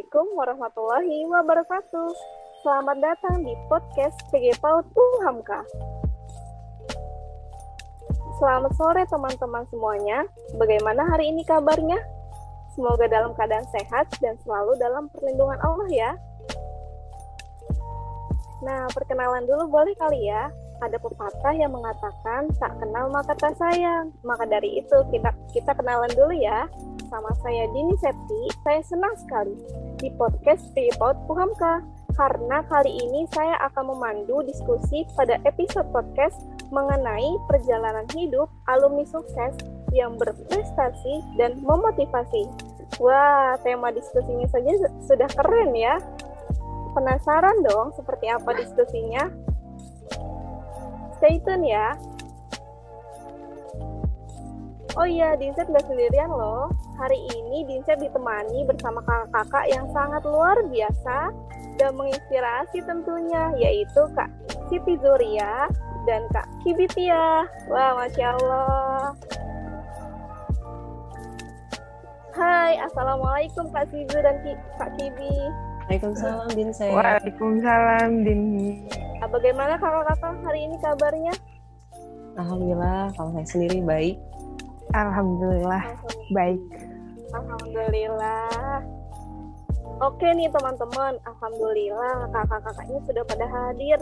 Assalamualaikum warahmatullahi wabarakatuh. Selamat datang di podcast PG PAUD UHAMKA. Selamat sore teman-teman semuanya. Bagaimana hari ini kabarnya? Semoga dalam keadaan sehat dan selalu dalam perlindungan Allah ya. Nah, perkenalan dulu boleh kali ya. Ada pepatah yang mengatakan tak kenal maka tak sayang. Maka dari itu kita kita kenalan dulu ya. Sama saya Dini Septi, saya senang sekali di podcast Tripod Puhamka karena kali ini saya akan memandu diskusi pada episode podcast mengenai perjalanan hidup alumni sukses yang berprestasi dan memotivasi. Wah, tema diskusinya saja sudah keren ya. Penasaran dong seperti apa diskusinya? Stay tune ya. Oh iya, Dinset nggak sendirian loh. Hari ini Dinset ditemani bersama kakak-kakak yang sangat luar biasa dan menginspirasi tentunya, yaitu Kak Siti Zuria dan Kak Kibitia. Wah, Masya Allah. Hai, Assalamualaikum Kak Sizu dan Ki Kak Kibi. Waalaikumsalam, Din saya. Waalaikumsalam, Din. Nah, bagaimana kakak-kakak hari ini kabarnya? Alhamdulillah, kalau saya sendiri baik. Alhamdulillah, baik. Alhamdulillah. Oke nih teman-teman, Alhamdulillah kakak-kakaknya sudah pada hadir.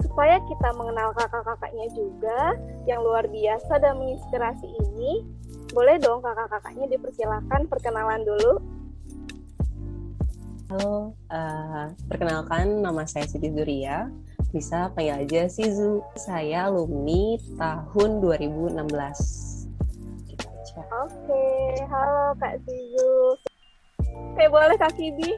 Supaya kita mengenal kakak-kakaknya juga yang luar biasa dan menginspirasi ini, boleh dong kakak-kakaknya dipersilakan perkenalan dulu. Halo, uh, perkenalkan nama saya Siti Zuria. Bisa panggil aja Sizu. Saya alumni tahun 2016. Oke, halo Kak Sizu. Oke, boleh Kak Kibi.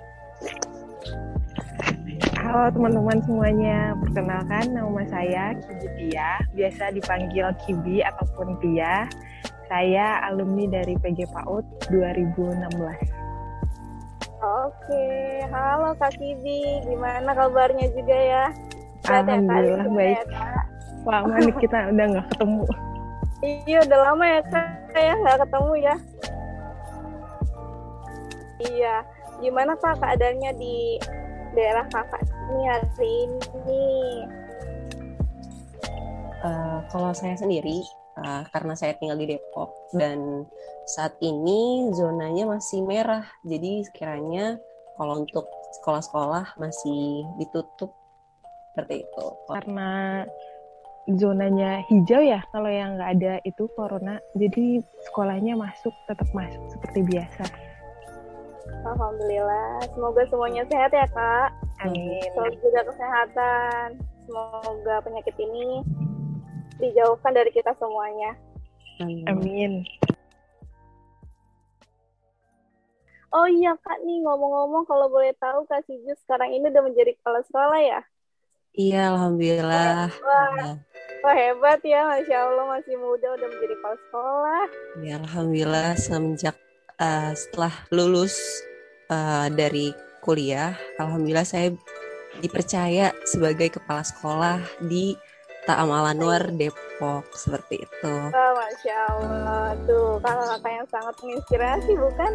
Halo teman-teman semuanya, perkenalkan nama saya Kibi Tia, biasa dipanggil Kibi ataupun Tia. Saya alumni dari PG PAUD 2016. Oke, halo Kak Kibi, gimana kabarnya juga ya? Sehat Alhamdulillah ya, baik. Wah, mana kita udah nggak ketemu. Iya, udah lama ya Kak ya nggak ketemu ya. Iya, gimana Kak keadaannya di daerah kakak ini hari ini? Uh, kalau saya sendiri, uh, karena saya tinggal di Depok dan saat ini zonanya masih merah. Jadi sekiranya kalau untuk sekolah-sekolah masih ditutup seperti itu. Karena zonanya hijau ya, kalau yang nggak ada itu corona, jadi sekolahnya masuk tetap masuk seperti biasa. Alhamdulillah, semoga semuanya sehat ya kak. Amin. Selalu juga kesehatan. Semoga penyakit ini dijauhkan dari kita semuanya. Amin. Amin. Oh iya kak nih ngomong-ngomong kalau boleh tahu kak Siju sekarang ini udah menjadi kepala sekolah ya? Iya alhamdulillah. Wah, wah hebat ya, masya Allah masih muda udah menjadi kepala sekolah. Ya alhamdulillah semenjak uh, setelah lulus uh, dari kuliah, alhamdulillah saya dipercaya sebagai kepala sekolah di Ta'am Alanwar Depok seperti itu. Wah, masya Allah tuh kakak-kakak yang sangat menginspirasi bukan?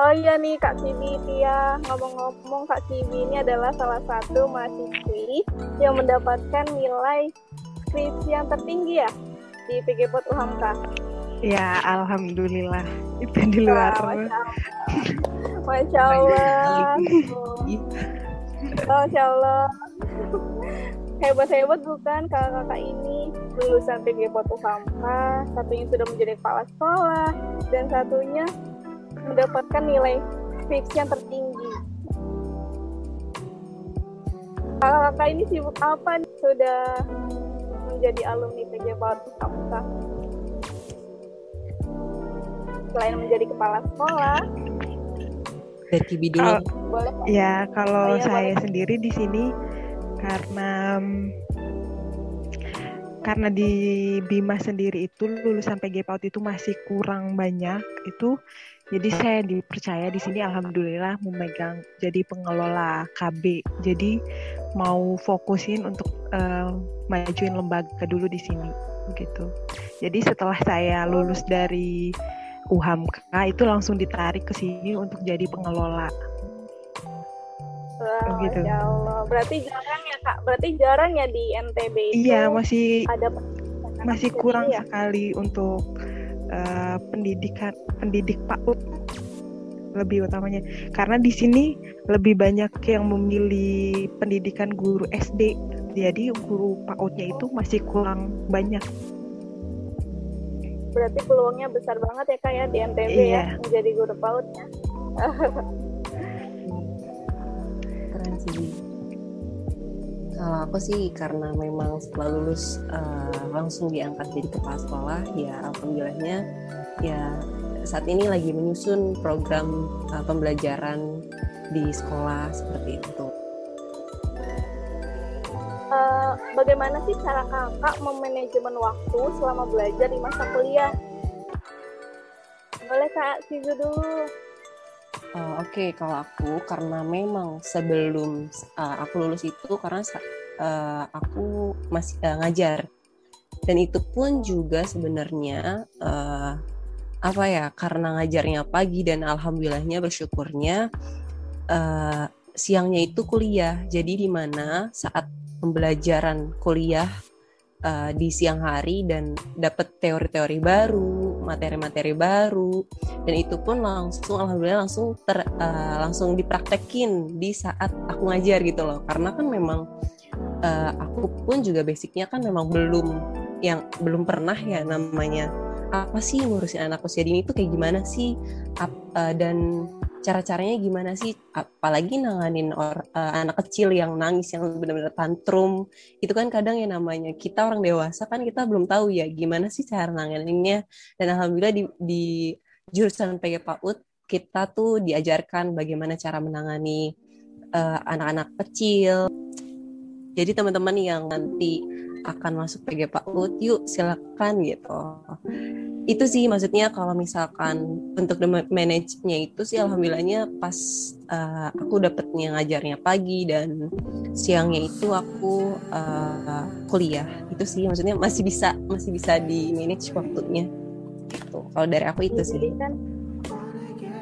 Oh iya nih Kak Kibi Tia, ngomong-ngomong Kak Kibi ini adalah salah satu mahasiswi yang mendapatkan nilai skripsi yang tertinggi ya di PG Pot UHAMKA. Ya, alhamdulillah. Itu di luar. Wah, Masya Allah. Masya Allah. Hebat-hebat bukan kakak-kakak ini lulusan PG Pot UHAMKA, satunya sudah menjadi kepala sekolah, dan satunya mendapatkan nilai skripsi yang tertinggi. Kakak-kakak ini sibuk apa sudah menjadi alumni PJ Kamsa? Selain menjadi kepala sekolah, dulu. Oh, boleh Ya, kalau Oh, iya, saya boleh. sendiri di sini karena karena di Bima sendiri itu lulusan PG PAUD itu masih kurang banyak itu jadi saya dipercaya di sini alhamdulillah memegang jadi pengelola KB jadi mau fokusin untuk eh, majuin lembaga dulu di sini gitu jadi setelah saya lulus dari UHAMKA itu langsung ditarik ke sini untuk jadi pengelola. Wow, gitu. Masya Allah. Berarti jarang ya kak. Berarti jarang ya di NTB itu. Iya, masih ada masih kurang ya? sekali untuk uh, pendidikan pendidik PAUD lebih utamanya karena di sini lebih banyak yang memilih pendidikan guru SD jadi guru PAUD-nya itu masih kurang banyak Berarti peluangnya besar banget ya kak ya di NTB ya Iya. menjadi guru PAUD-nya. Keren sih. Kalau aku sih karena memang setelah lulus eh, langsung diangkat jadi kepala sekolah, ya alhamdulillahnya ya saat ini lagi menyusun program eh, pembelajaran di sekolah seperti itu. Eh, bagaimana sih cara kakak memanajemen waktu selama belajar di masa kuliah? Boleh kak, Sizu dulu. Oh, Oke, kalau aku karena memang sebelum uh, aku lulus itu karena uh, aku masih uh, ngajar dan itu pun juga sebenarnya uh, apa ya karena ngajarnya pagi dan alhamdulillahnya bersyukurnya uh, siangnya itu kuliah. Jadi di mana saat pembelajaran kuliah uh, di siang hari dan dapat teori-teori baru, materi-materi baru dan itu pun langsung alhamdulillah langsung ter eh, langsung dipraktekin di saat aku ngajar gitu loh karena kan memang eh, aku pun juga basicnya kan memang belum yang belum pernah ya namanya apa sih ngurusin anak usia dini itu kayak gimana sih? Ap- eh, dan cara-caranya gimana sih? Apalagi nanganin or, eh, anak kecil yang nangis yang benar-benar tantrum. Itu kan kadang ya namanya kita orang dewasa kan kita belum tahu ya gimana sih cara nanganinnya. Dan alhamdulillah di, di jurusan PG PAUD kita tuh diajarkan bagaimana cara menangani eh, anak-anak kecil. Jadi teman-teman yang nanti akan masuk PG PAUD, yuk silakan gitu. Itu sih maksudnya kalau misalkan untuk manage-nya itu sih alhamdulillahnya pas eh, aku dapetnya ngajarnya pagi dan siangnya itu aku eh, kuliah. Itu sih maksudnya masih bisa masih bisa di manage waktunya gitu. Kalau dari aku itu sih. Jadi kan,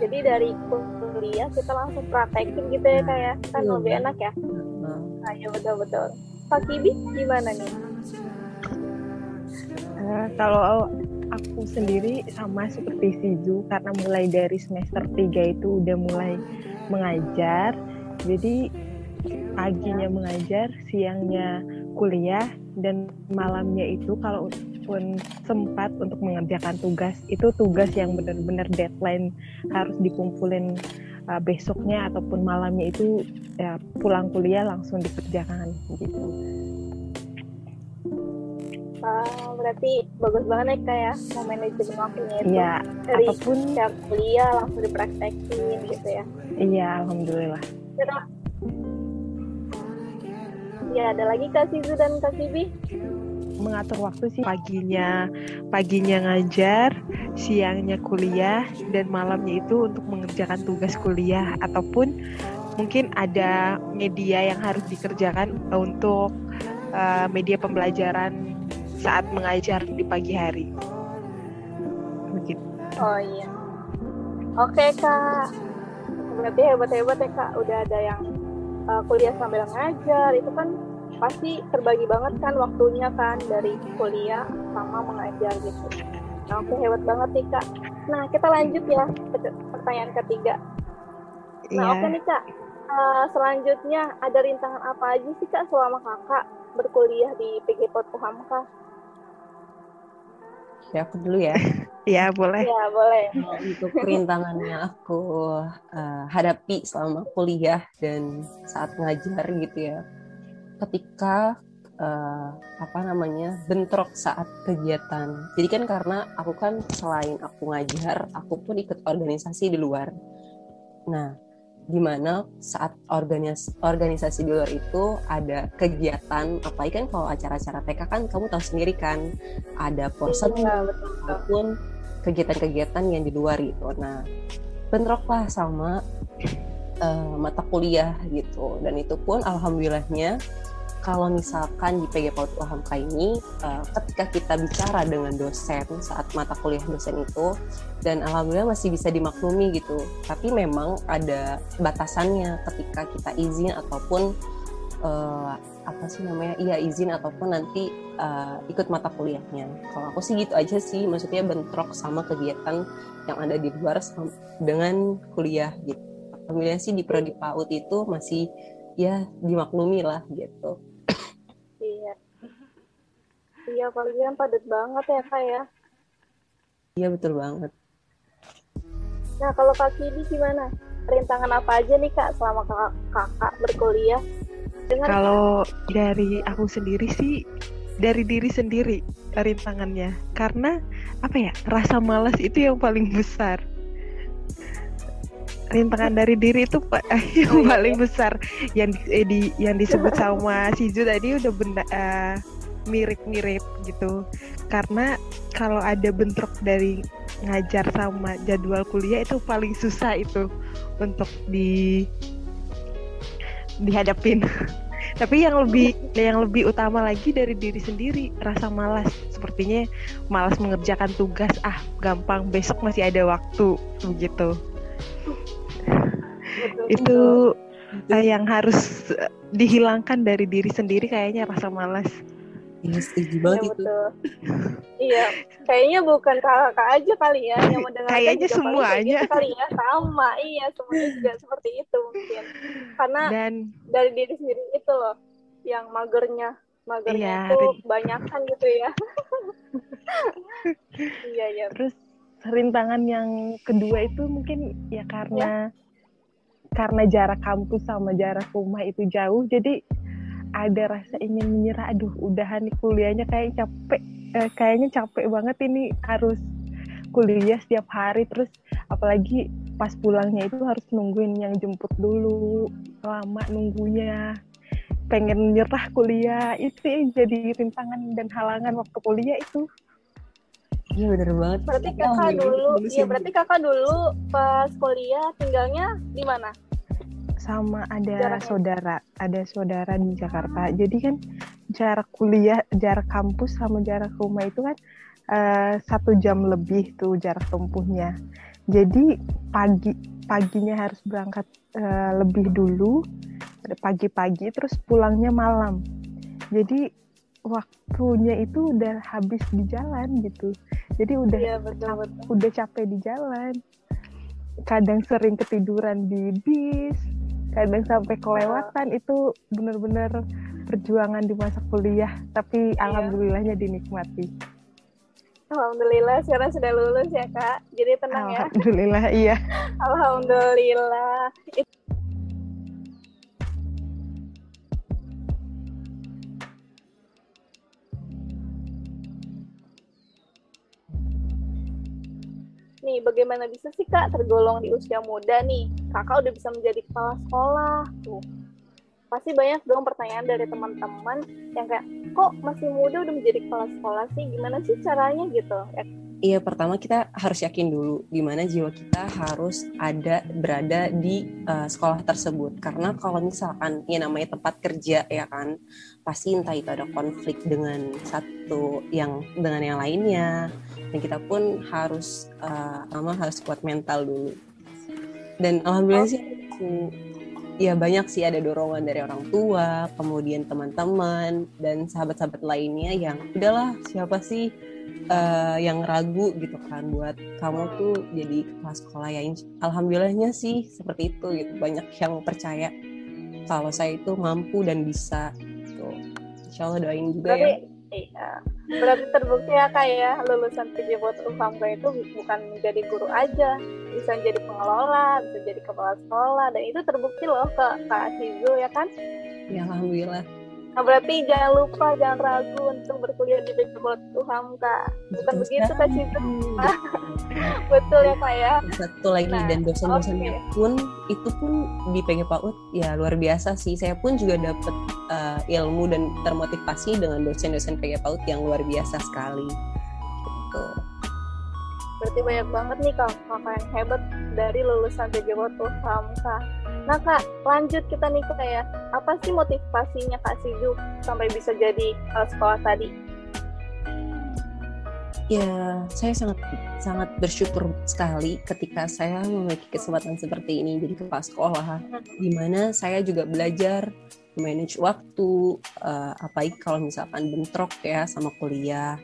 jadi dari kuliah kita langsung praktekin gitu ya kak ya. Kan Iya, lebih enak ya. Nah, Nah, iya betul-betul. Pak Kibi gimana nih? Eh, kalau aku sendiri sama seperti Sizu karena mulai dari semester 3 itu udah mulai mengajar. Jadi paginya mengajar, siangnya kuliah dan malamnya itu kalau pun sempat untuk mengerjakan tugas itu tugas yang benar-benar deadline harus dikumpulin uh, besoknya ataupun malamnya itu ya pulang kuliah langsung dikerjakan gitu. Ah, berarti bagus banget ya kak ya mau manajemen waktunya itu. Iya, dari apa pun setiap kuliah langsung dipraktekin gitu ya. iya alhamdulillah. Kira Ya, ada lagi Kak Sizu dan Kak Sibi. mengatur waktu sih paginya paginya ngajar siangnya kuliah dan malamnya itu untuk mengerjakan tugas kuliah ataupun mungkin ada media yang harus dikerjakan untuk uh, media pembelajaran saat mengajar di pagi hari begitu Oh iya. Oke Kak. Berarti hebat-hebat ya Kak. Udah ada yang uh, kuliah sambil ngajar. Itu kan pasti terbagi banget kan waktunya kan dari kuliah sama mengajar gitu. Nah, oke hebat banget nih Kak. Nah, kita lanjut ya ke pertanyaan ketiga. Nah, Iya. oke nih Kak. Uh, selanjutnya ada rintangan apa aja sih Kak selama Kakak berkuliah di PG Pot Hamka? Ya aku dulu ya. ya boleh Ya, boleh. Untuk rintangannya aku eh, hadapi selama kuliah dan saat ngajar gitu ya. Ketika eh, apa namanya bentrok saat kegiatan. Jadi kan karena aku kan selain aku ngajar, aku pun ikut organisasi di luar. Nah, di mana saat organis organisasi di luar itu ada kegiatan, apalagi kan kalau acara-acara TK kan kamu tahu sendiri kan ada porsen betul. ataupun kegiatan-kegiatan yang di luar gitu. Nah, bentroklah sama eh, mata kuliah gitu. Dan itu pun alhamdulillahnya kalau misalkan di PG PAUD UHAMKA ini uh, ketika kita bicara dengan dosen saat mata kuliah dosen itu dan alhamdulillah masih bisa dimaklumi gitu. Tapi memang ada batasannya ketika kita izin ataupun uh, apa sih namanya iya izin ataupun nanti uh, ikut mata kuliahnya. Kalau aku sih gitu aja sih maksudnya bentrok sama kegiatan yang ada di luar dengan kuliah gitu. Alhamdulillah sih di prodi PAUD itu masih ya dimaklumi lah gitu Iya, apalagi kan padat banget ya kak ya. Iya betul banget. Nah kalau kak Kidi gimana? Rintangan apa aja nih kak selama kakak, kakak berkuliah? Dengar, kalau kak? dari aku sendiri sih dari diri sendiri rintangannya karena apa ya rasa malas itu yang paling besar rintangan dari diri itu pak yang oh, iya, paling iya. besar yang eh, di yang disebut sama Sizu tadi udah benda uh, mirip-mirip gitu. Karena kalau ada bentrok dari ngajar sama jadwal kuliah itu paling susah itu untuk di dihadapin. Tapi yang lebih yang lebih utama lagi dari diri sendiri rasa malas. Sepertinya malas mengerjakan tugas ah gampang besok masih ada waktu begitu. Itu uh, yang harus dihilangkan dari diri sendiri kayaknya rasa malas Iya setuju banget ya, itu. iya, kayaknya bukan kakak aja kali ya yang mendengar. Kayaknya semuanya. Gitu kali ya sama, iya semuanya juga seperti itu mungkin. Karena Dan, dari diri sendiri itu loh yang magernya, magernya iya, itu banyak kan gitu ya. iya iya. Terus rintangan yang kedua itu mungkin ya karena ya. karena jarak kampus sama jarak rumah itu jauh, jadi ada rasa ingin menyerah. Aduh udahan nih kuliahnya kayak capek. Eh, kayaknya capek banget ini harus kuliah setiap hari. Terus apalagi pas pulangnya itu harus nungguin yang jemput dulu. Lama nunggunya. Pengen nyerah kuliah. Itu jadi rintangan dan halangan waktu kuliah itu. Iya bener banget. Berarti kakak dulu, iya berarti kakak dulu pas kuliah tinggalnya di mana? Sama ada Jaraknya. saudara, ada saudara di Jakarta. Jadi kan jarak kuliah, jarak kampus sama jarak rumah itu kan uh, satu jam lebih tuh jarak tempuhnya. Jadi pagi paginya harus berangkat uh, lebih dulu, pagi-pagi terus pulangnya malam. Jadi waktunya itu udah habis di jalan gitu. Jadi udah ya, betul, betul. udah capek di jalan. Kadang sering ketiduran di bis, kadang sampai kelewatan itu benar-benar perjuangan di masa kuliah. Tapi iya. alhamdulillahnya dinikmati. Alhamdulillah sekarang sudah lulus ya kak. Jadi tenang ya. Alhamdulillah iya. Alhamdulillah nih bagaimana bisa sih kak tergolong di usia muda nih? Kakak udah bisa menjadi kepala sekolah tuh. Pasti banyak dong pertanyaan dari teman-teman yang kayak kok masih muda udah menjadi kepala sekolah sih? Gimana sih caranya? Gitu. ya Iya pertama kita harus yakin dulu di mana jiwa kita harus ada berada di uh, sekolah tersebut. Karena kalau misalkan ya namanya tempat kerja ya kan pasti entah itu ada konflik dengan satu yang dengan yang lainnya. Dan kita pun harus uh, harus kuat mental dulu. Dan alhamdulillah oh. sih ya banyak sih ada dorongan dari orang tua kemudian teman-teman dan sahabat-sahabat lainnya yang udahlah siapa sih uh, yang ragu gitu kan buat kamu tuh jadi kelas sekolah ya. Alhamdulillahnya sih seperti itu gitu. Banyak yang percaya kalau saya itu mampu dan bisa gitu. Insya Allah doain juga Berarti, ya iya. berarti terbukti ya kak ya. Lulusan PJ Ufamka itu bukan menjadi guru aja. Bisa jadi pengelola bisa jadi kepala sekolah. Dan itu terbukti loh ke kak Sizu ya kan? Ya alhamdulillah Nah, berarti jangan lupa, jangan ragu untuk berkuliah di Bachelor Tuham, Kak. Bukan Betul begitu, Kak Cinta. Betul ya, Kak ya. Satu lagi, nah, dan dosen-dosennya okay. pun, itu pun di PG PAUD, ya luar biasa sih. Saya pun juga dapat uh, eh, ilmu dan termotivasi dengan dosen-dosen PG PAUD yang luar biasa sekali. Gitu. Berarti banyak banget nih, Kak, kakak yang hebat dari lulusan PGWOT Hamka. Nah kak, lanjut kita nih kak ya. Apa sih motivasinya kak Sidu sampai bisa jadi uh, sekolah tadi? Ya, saya sangat sangat bersyukur sekali ketika saya memiliki kesempatan seperti ini jadi kepala sekolah, di mana saya juga belajar manage waktu, uh, apalagi kalau misalkan bentrok ya sama kuliah,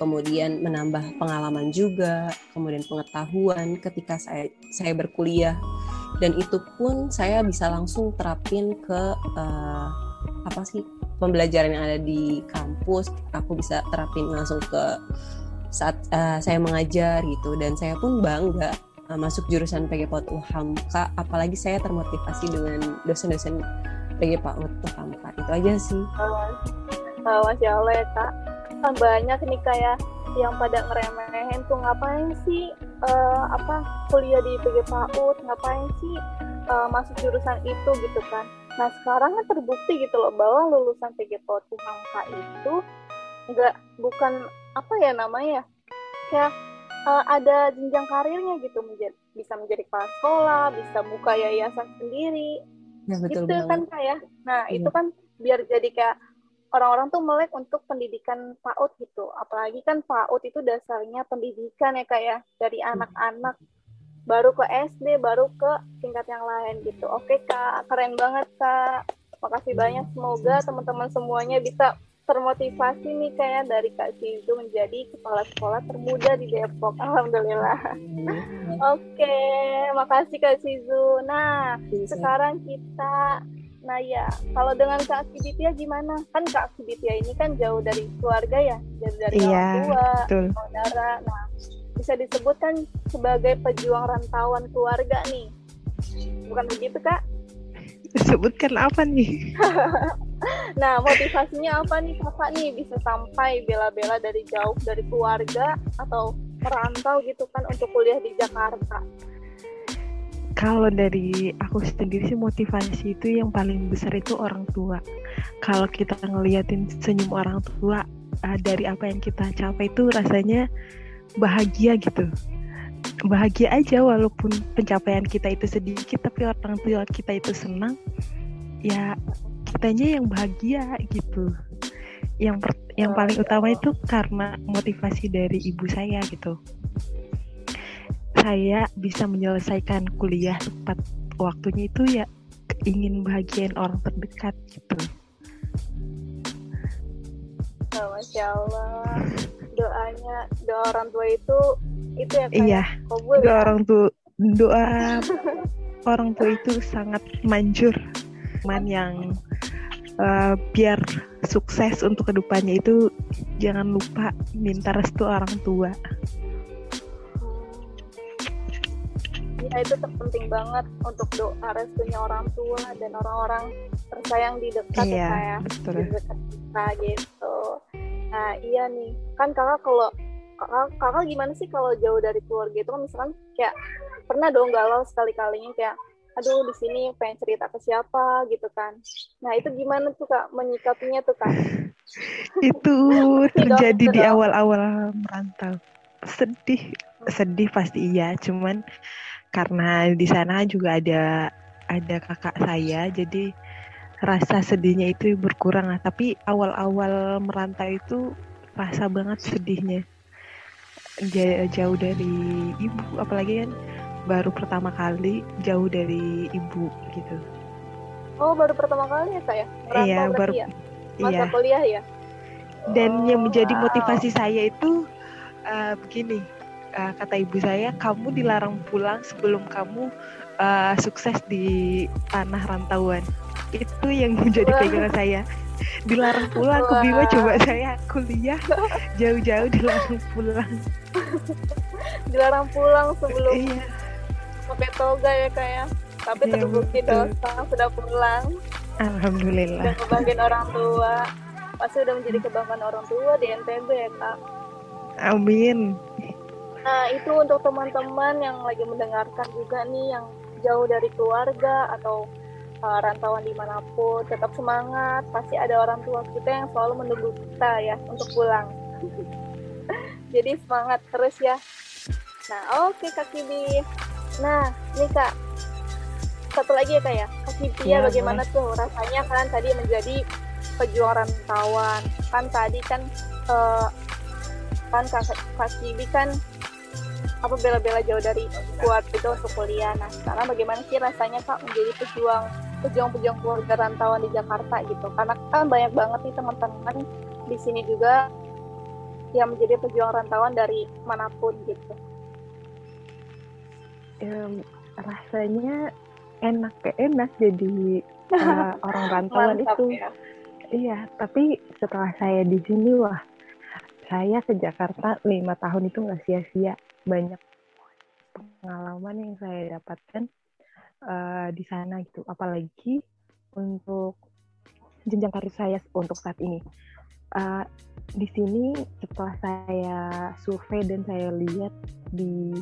kemudian menambah pengalaman juga, kemudian pengetahuan ketika saya saya berkuliah, dan itu pun saya bisa langsung terapin ke uh, apa sih pembelajaran yang ada di kampus, aku bisa terapin langsung ke saat uh, saya mengajar gitu. Dan saya pun bangga uh, masuk jurusan PG PAUD UHAMKA apalagi saya termotivasi dengan dosen-dosen PG PAUD UHAMKA itu aja sih. Oh, Masya Allah ya kak kan banyak nih kayak yang pada ngeremehin tuh ngapain sih uh, apa kuliah di PG PAUD ngapain sih uh, masuk jurusan itu? Gitu kan. Nah sekarang kan terbukti gitu loh bahwa lulusan PG PAUD UHAMKA itu nggak bukan apa ya namanya ya uh, ada jenjang karirnya gitu menjadi bisa menjadi kepala sekolah bisa buka yayasan sendiri. Ya, betul itu kan kayak nah ya. itu kan biar jadi kayak orang-orang tuh melek untuk pendidikan PAUD gitu apalagi kan PAUD itu dasarnya pendidikan ya kayak ya. dari iya. anak-anak baru ke SD baru ke tingkat yang lain gitu oke kak keren banget kak makasih banyak semoga teman-teman semuanya bisa termotivasi nih kayak dari Kak Sizu menjadi kepala sekolah termuda di Depok. Alhamdulillah. Oke, okay, makasih Kak Sizu. Nah, sekarang kita Nah ya, kalau dengan Kak Siditia gimana? Kan Kak Siditia ini kan jauh dari keluarga ya, jauh dari iya, orang tua, saudara. Nah, bisa disebutkan sebagai pejuang rantauan keluarga nih. Bukan begitu Kak? Sebutkan apa nih? nah, motivasinya apa nih kakak nih bisa sampai bela-bela dari jauh dari keluarga atau merantau gitu kan untuk kuliah di Jakarta? Kalau dari aku sendiri sih motivasi itu yang paling besar itu orang tua. Kalau kita ngeliatin senyum orang tua uh, dari apa yang kita capai itu rasanya bahagia gitu. Bahagia aja walaupun pencapaian kita itu sedikit tapi orang tua kita itu senang ya kitanya yang bahagia gitu. Yang yang paling utama itu karena motivasi dari ibu saya gitu saya bisa menyelesaikan kuliah tepat waktunya itu ya ingin bahagiain orang terdekat gitu. Oh, Masya Allah. Doanya doa orang tua itu itu ya kayak iya doa ya? orang tua doa orang tua itu sangat manjur man yang uh, biar sukses untuk ke depannya itu jangan lupa minta restu orang tua ya itu terpenting banget untuk doa restunya orang tua dan orang-orang tersayang di dekat iya, ya betul. di dekat kita gitu. Nah iya nih. Kan kakak kalau kakak, kakak gimana sih kalau jauh dari keluarga itu? Kan misalkan kayak pernah dong galau sekali kalinya kayak aduh di sini pengen cerita ke siapa gitu kan. Nah itu gimana tuh kak menyikapinya tuh kak? Itu terjadi di awal-awal merantau. Sedih sedih pasti iya cuman karena di sana juga ada ada kakak saya jadi rasa sedihnya itu berkurang lah tapi awal-awal merantau itu rasa banget sedihnya jauh dari ibu apalagi kan baru pertama kali jauh dari ibu gitu oh baru pertama kali ya saya iya baru ya? masa iya. kuliah ya dan oh, yang menjadi wow. motivasi saya itu uh, begini uh, kata ibu saya kamu dilarang pulang sebelum kamu uh, sukses di tanah rantauan. Itu yang menjadi pegangan saya. Dilarang pulang ke Bima coba saya kuliah jauh-jauh dilarang pulang. Dilarang pulang sebelum iya. pakai toga ya kayak tapi iya, terbukti dong sudah pulang. Alhamdulillah. Udah kebanggaan orang tua. Pasti udah menjadi kebanggaan orang tua di NTB ya kak. Amin nah itu untuk teman-teman yang lagi mendengarkan juga nih yang jauh dari keluarga atau uh, rantauan di mana pun tetap semangat. Pasti ada orang tua kita yang selalu menunggu kita ya untuk pulang. Jadi semangat terus ya. Nah oke okay, kak Kibi. Nah, ini Kak, satu lagi ya Kak ya, Kak Cynthia Ya, bagaimana tuh rasanya? Kan tadi menjadi pejuang rantauan. Kan tadi kan eh, kan Kak, Kak Cibi kan apa bela-bela jauh dari kuat itu untuk kuliah. Nah, sekarang bagaimana sih rasanya Kak menjadi pejuang pejuang-pejuang keluarga rantauan di Jakarta gitu? Karena kan banyak banget nih teman-teman di sini juga yang menjadi pejuang rantauan dari mana pun gitu. Em, rasanya enak ke enak jadi eh, orang rantauan Mantap itu. ya. Iya, tapi setelah saya di sini wah, saya ke Jakarta lima tahun itu nggak sia-sia. Banyak pengalaman yang saya dapatkan eh, di sana gitu. Apalagi untuk jenjang karir saya untuk saat ini. Eh, di sini setelah saya survei dan saya lihat di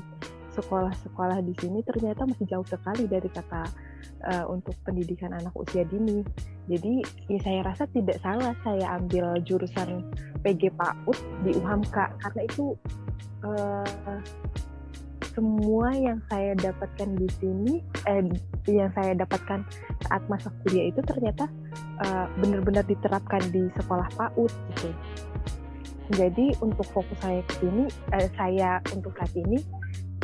sekolah-sekolah di sini ternyata masih jauh sekali dari kata eh, untuk pendidikan anak usia dini. Jadi ya saya rasa tidak salah saya ambil jurusan PG PAUD di UHAMKA karena itu eh, semua yang saya dapatkan di sini, eh, yang saya dapatkan saat masa kuliah itu ternyata eh, benar-benar diterapkan di sekolah PAUD gitu. Jadi untuk fokus saya ke sini, eh, saya untuk saat ini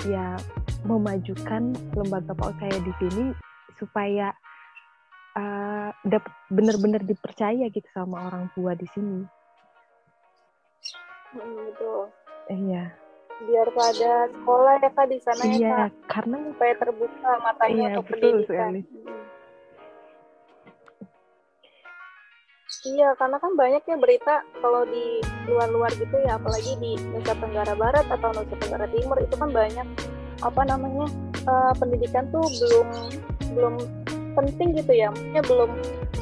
ya memajukan lembaga PAUD saya di sini supaya uh, dapat benar-benar dipercaya gitu sama orang tua di sini. Hmm, betul. Iya, Biar pada sekolah ya kak di sana ya iya kak, karena supaya terbuka matanya Iya, untuk betul pendidikan. sekali. Hmm. Iya, karena kan banyak ya berita kalau di luar-luar gitu ya, apalagi di Nusa Tenggara Barat atau Nusa Tenggara Timur itu kan banyak apa namanya eh, pendidikan tuh belum belum penting gitu ya, maksudnya belum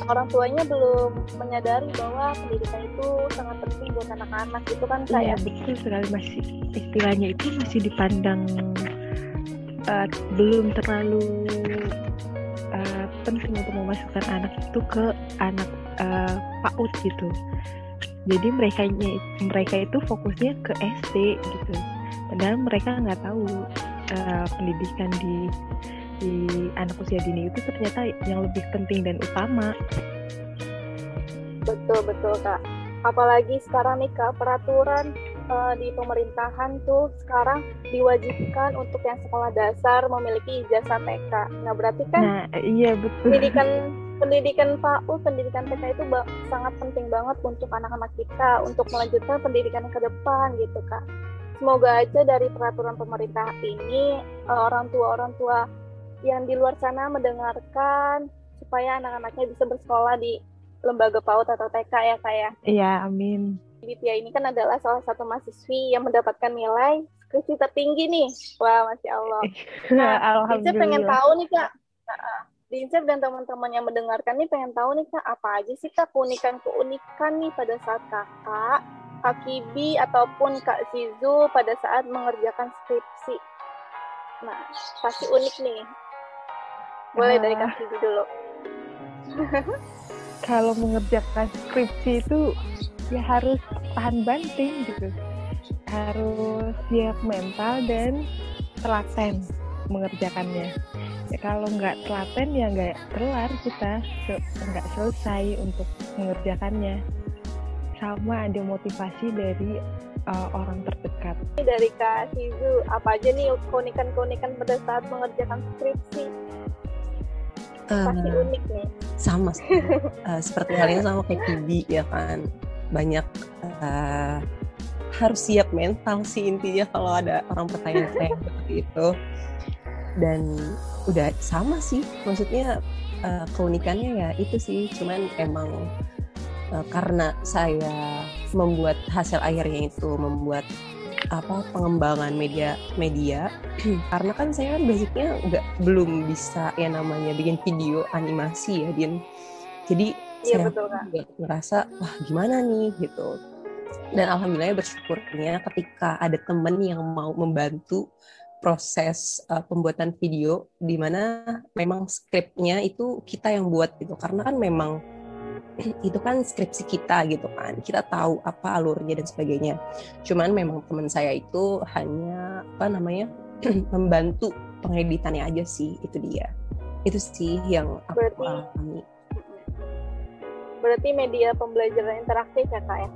orang tuanya belum menyadari bahwa pendidikan itu sangat penting buat anak-anak itu kan iya kayak betul sekali masih istilahnya itu masih dipandang uh, belum terlalu uh, penting untuk memasukkan anak itu ke anak uh, PAUD gitu. Jadi mereka mereka itu fokusnya ke SD gitu. Padahal mereka nggak tahu uh, pendidikan di di anak usia dini itu ternyata yang lebih penting dan utama. Betul betul kak. Apalagi sekarang nih kak peraturan eh, di pemerintahan tuh sekarang diwajibkan untuk yang sekolah dasar memiliki ijazah TK. Nah berarti kan Nah, iya betul. pendidikan pendidikan PAUD, pendidikan TK itu sangat penting banget untuk anak-anak kita untuk melanjutkan pendidikan ke depan gitu kak. Semoga aja dari peraturan pemerintah ini eh, orang tua orang tua yang di luar sana mendengarkan supaya anak-anaknya bisa bersekolah di lembaga PAUD atau TK ya kak ya. Iya, amin. Ditya ini kan adalah salah satu mahasiswi yang mendapatkan nilai skripsi tertinggi nih. Wah, masya Allah. Nah, Dince pengen tahu nih kak. Dince dan teman-teman yang mendengarkan nih pengen tahu nih kak apa aja sih kak keunikan-keunikan nih pada saat kakak, Kak Kibi ataupun Kak Zizu pada saat mengerjakan skripsi. Nah, pasti unik nih. Boleh dari Kak Kibi dulu. kalau mengerjakan skripsi itu ya harus tahan banting gitu. Harus siap mental dan telaten mengerjakannya. Ya kalau nggak telaten ya nggak kelar kita. Nggak selesai untuk mengerjakannya. Sama ada motivasi dari uh, orang terdekat. Dari Kak Zizu, apa aja nih keunikan-keunikan pada saat mengerjakan skripsi? Pasti unik nih. sama. Eh, seperti halnya sama kayak Kibi ya kan banyak eh, harus siap mental sih intinya kalau ada orang pertanyaan saya seperti itu dan udah sama sih maksudnya eh, keunikannya ya itu sih cuman emang eh, karena saya membuat hasil akhirnya itu membuat apa pengembangan media media. Karena kan saya kan basicnya nggak belum bisa ya namanya bikin video animasi ya Din. Jadi Iya saya betul kak. juga ngerasa wah gimana nih? Gitu. Dan alhamdulillah bersyukurnya ketika ada temen yang mau membantu proses uh, pembuatan video di mana memang skripnya itu kita yang buat gitu. Karena kan memang itu kan skripsi kita gitu kan kita tahu apa alurnya dan sebagainya cuman memang teman saya itu hanya apa namanya membantu pengeditannya aja sih itu dia itu sih yang aku Berarti- alami Berarti media pembelajaran interaktif ya kak ya?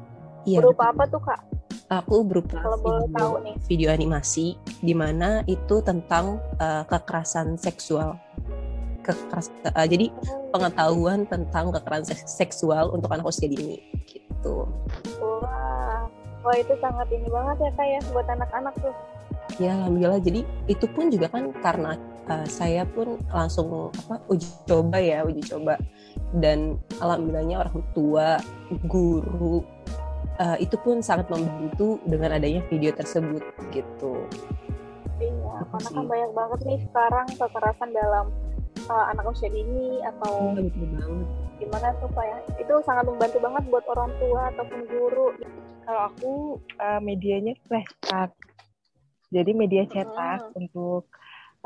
iya Berupa betul. apa tuh kak? aku berupa Kalau boleh video, tahu nih. video animasi di mana itu tentang uh, kekerasan seksual kekerasan uh, jadi pengetahuan tentang kekerasan seks- seksual untuk anak usia dini gitu. Wah, wah itu sangat ini banget ya kak ya buat anak-anak tuh. ya alhamdulillah. Jadi itu pun juga kan karena uh, saya pun langsung apa uji coba ya uji coba. Dan alhamdulillahnya orang tua guru uh, itu pun sangat membantu dengan adanya video tersebut gitu. Iya, Apa karena kan banyak banget nih sekarang kekerasan dalam uh, anak usia dini atau Iya, betul banget gimana tuh kak ya? Itu sangat membantu banget buat orang tua ataupun guru. Kalau aku uh, medianya flashcard. Jadi media Hmm. cetak untuk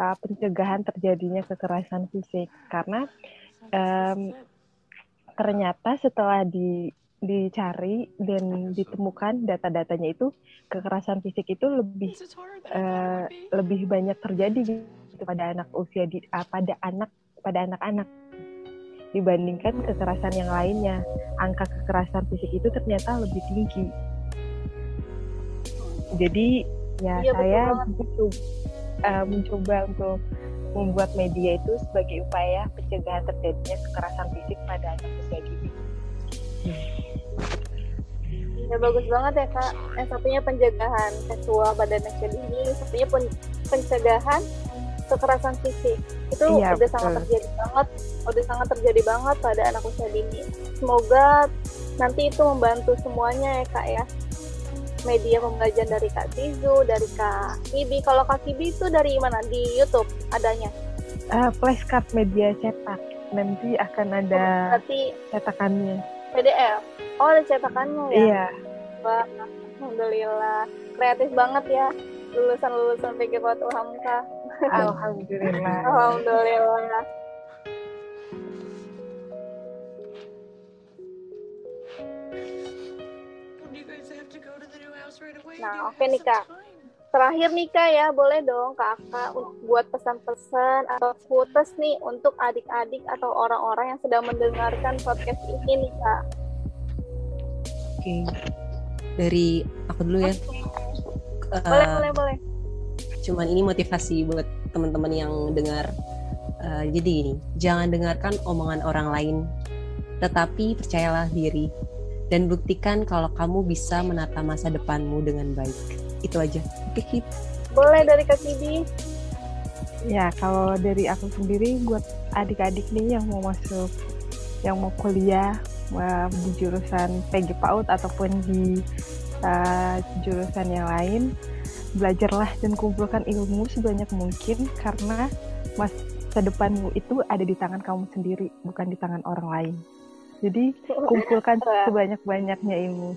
uh, pencegahan terjadinya kekerasan fisik karena em, ternyata setelah di dicari dan ditemukan data-datanya itu kekerasan fisik itu lebih eh, lebih banyak terjadi gitu pada anak usia di ah, pada anak pada anak-anak. Dibandingkan kekerasan yang lainnya angka kekerasan fisik itu ternyata lebih tinggi. Jadi ya Iya, saya mencoba, eh, mencoba untuk membuat media itu sebagai upaya pencegahan terjadinya kekerasan fisik pada anak usia dini. Ya bagus banget ya kak. Yang satunya pencegahan seksual pada anak usia dini, yang satunya pen- pencegahan kekerasan fisik. Itu Iya, udah sangat betul. terjadi banget, udah sangat terjadi banget pada anak usia dini. Semoga nanti itu membantu semuanya ya kak ya. Media pembelajaran dari Kak Tizu, dari Kak Kibi. Kalau Kak Kibi itu dari mana? Di YouTube adanya. Eh, flashcard media cetak nanti akan ada Berarti cetakannya PDF. Oh ada cetakannya ya? iya Wah, Alhamdulillah. Kreatif banget ya. Lulusan-lulusan PG Pot Uhamka. Alhamdulillah Alhamdulillah. Nah, oke nih, Kak. Terakhir nih Kak ya, boleh dong kakak untuk buat pesan-pesan atau quotes nih untuk adik-adik atau orang-orang yang sedang mendengarkan podcast ini nih Kak. oke dari aku dulu ya Boleh, Eh, boleh, boleh. Cuman ini motivasi buat teman-teman yang dengar Eh, jadi gini jangan dengarkan omongan orang lain tetapi percayalah diri dan buktikan kalau kamu bisa menata masa depanmu dengan baik itu aja oke. Boleh dari Kak Kidi. Ya, kalau dari aku sendiri buat adik-adik nih yang mau masuk, yang mau kuliah wah, di jurusan PG PAUD ataupun di uh, jurusan yang lain, belajarlah dan kumpulkan ilmu sebanyak mungkin karena masa depanmu itu ada di tangan kamu sendiri, bukan di tangan orang lain. Jadi kumpulkan Keren. sebanyak-banyaknya ilmu.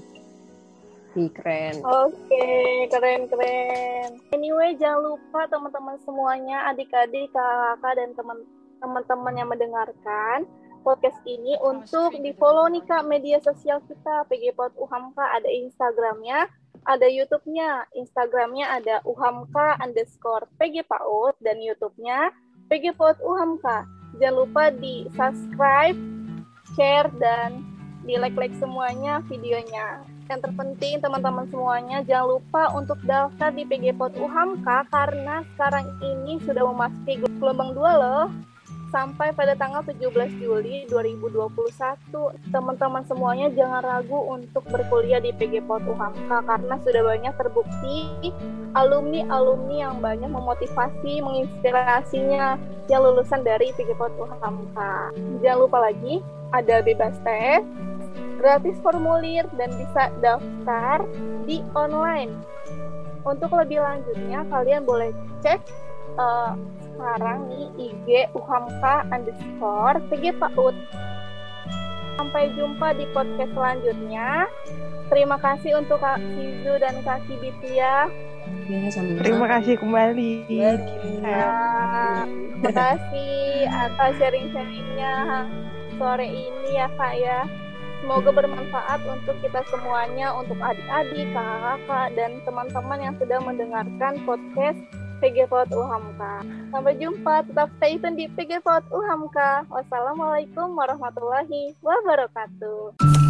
Ih, keren Oke, keren-keren. Anyway, jangan lupa teman-teman semuanya, adik-adik, kakak, dan teman- teman-teman yang mendengarkan podcast ini untuk di-follow nih Kak media sosial kita, PG Pod Uhamka, ada Instagramnya, ada YouTube-nya. Instagramnya ada uhamka underscore PG PAUD dan YouTube-nya PG Pod Uhamka. Jangan lupa di subscribe, share, dan di like-like semuanya videonya yang terpenting teman-teman semuanya jangan lupa untuk daftar di PG Pot UHAMKA karena sekarang ini sudah memasuki gelombang 2 loh sampai pada tanggal 17 Juli 2021 teman-teman semuanya jangan ragu untuk berkuliah di PG Pot UHAMKA karena sudah banyak terbukti alumni-alumni yang banyak memotivasi menginspirasinya yang lulusan dari PG Pot UHAMKA jangan lupa lagi ada bebas tes gratis formulir dan bisa daftar di online. Untuk lebih lanjutnya, kalian boleh cek eh, sekarang nih IG uhamka underscore PG PAUD. Sampai jumpa di podcast selanjutnya. Terima kasih untuk Kak Sizu dan Kak Kibitia. ya sama Terima kasih kembali. Iya. Nah, terima kasih atas sharing-sharingnya sore ini ya Kak ya. Semoga bermanfaat untuk kita semuanya, untuk adik-adik, kakak-kakak, dan teman-teman yang sedang mendengarkan podcast PG UHAMKA. Sampai jumpa, tetap stay tune di PG UHAMKA. Wassalamualaikum warahmatullahi wabarakatuh.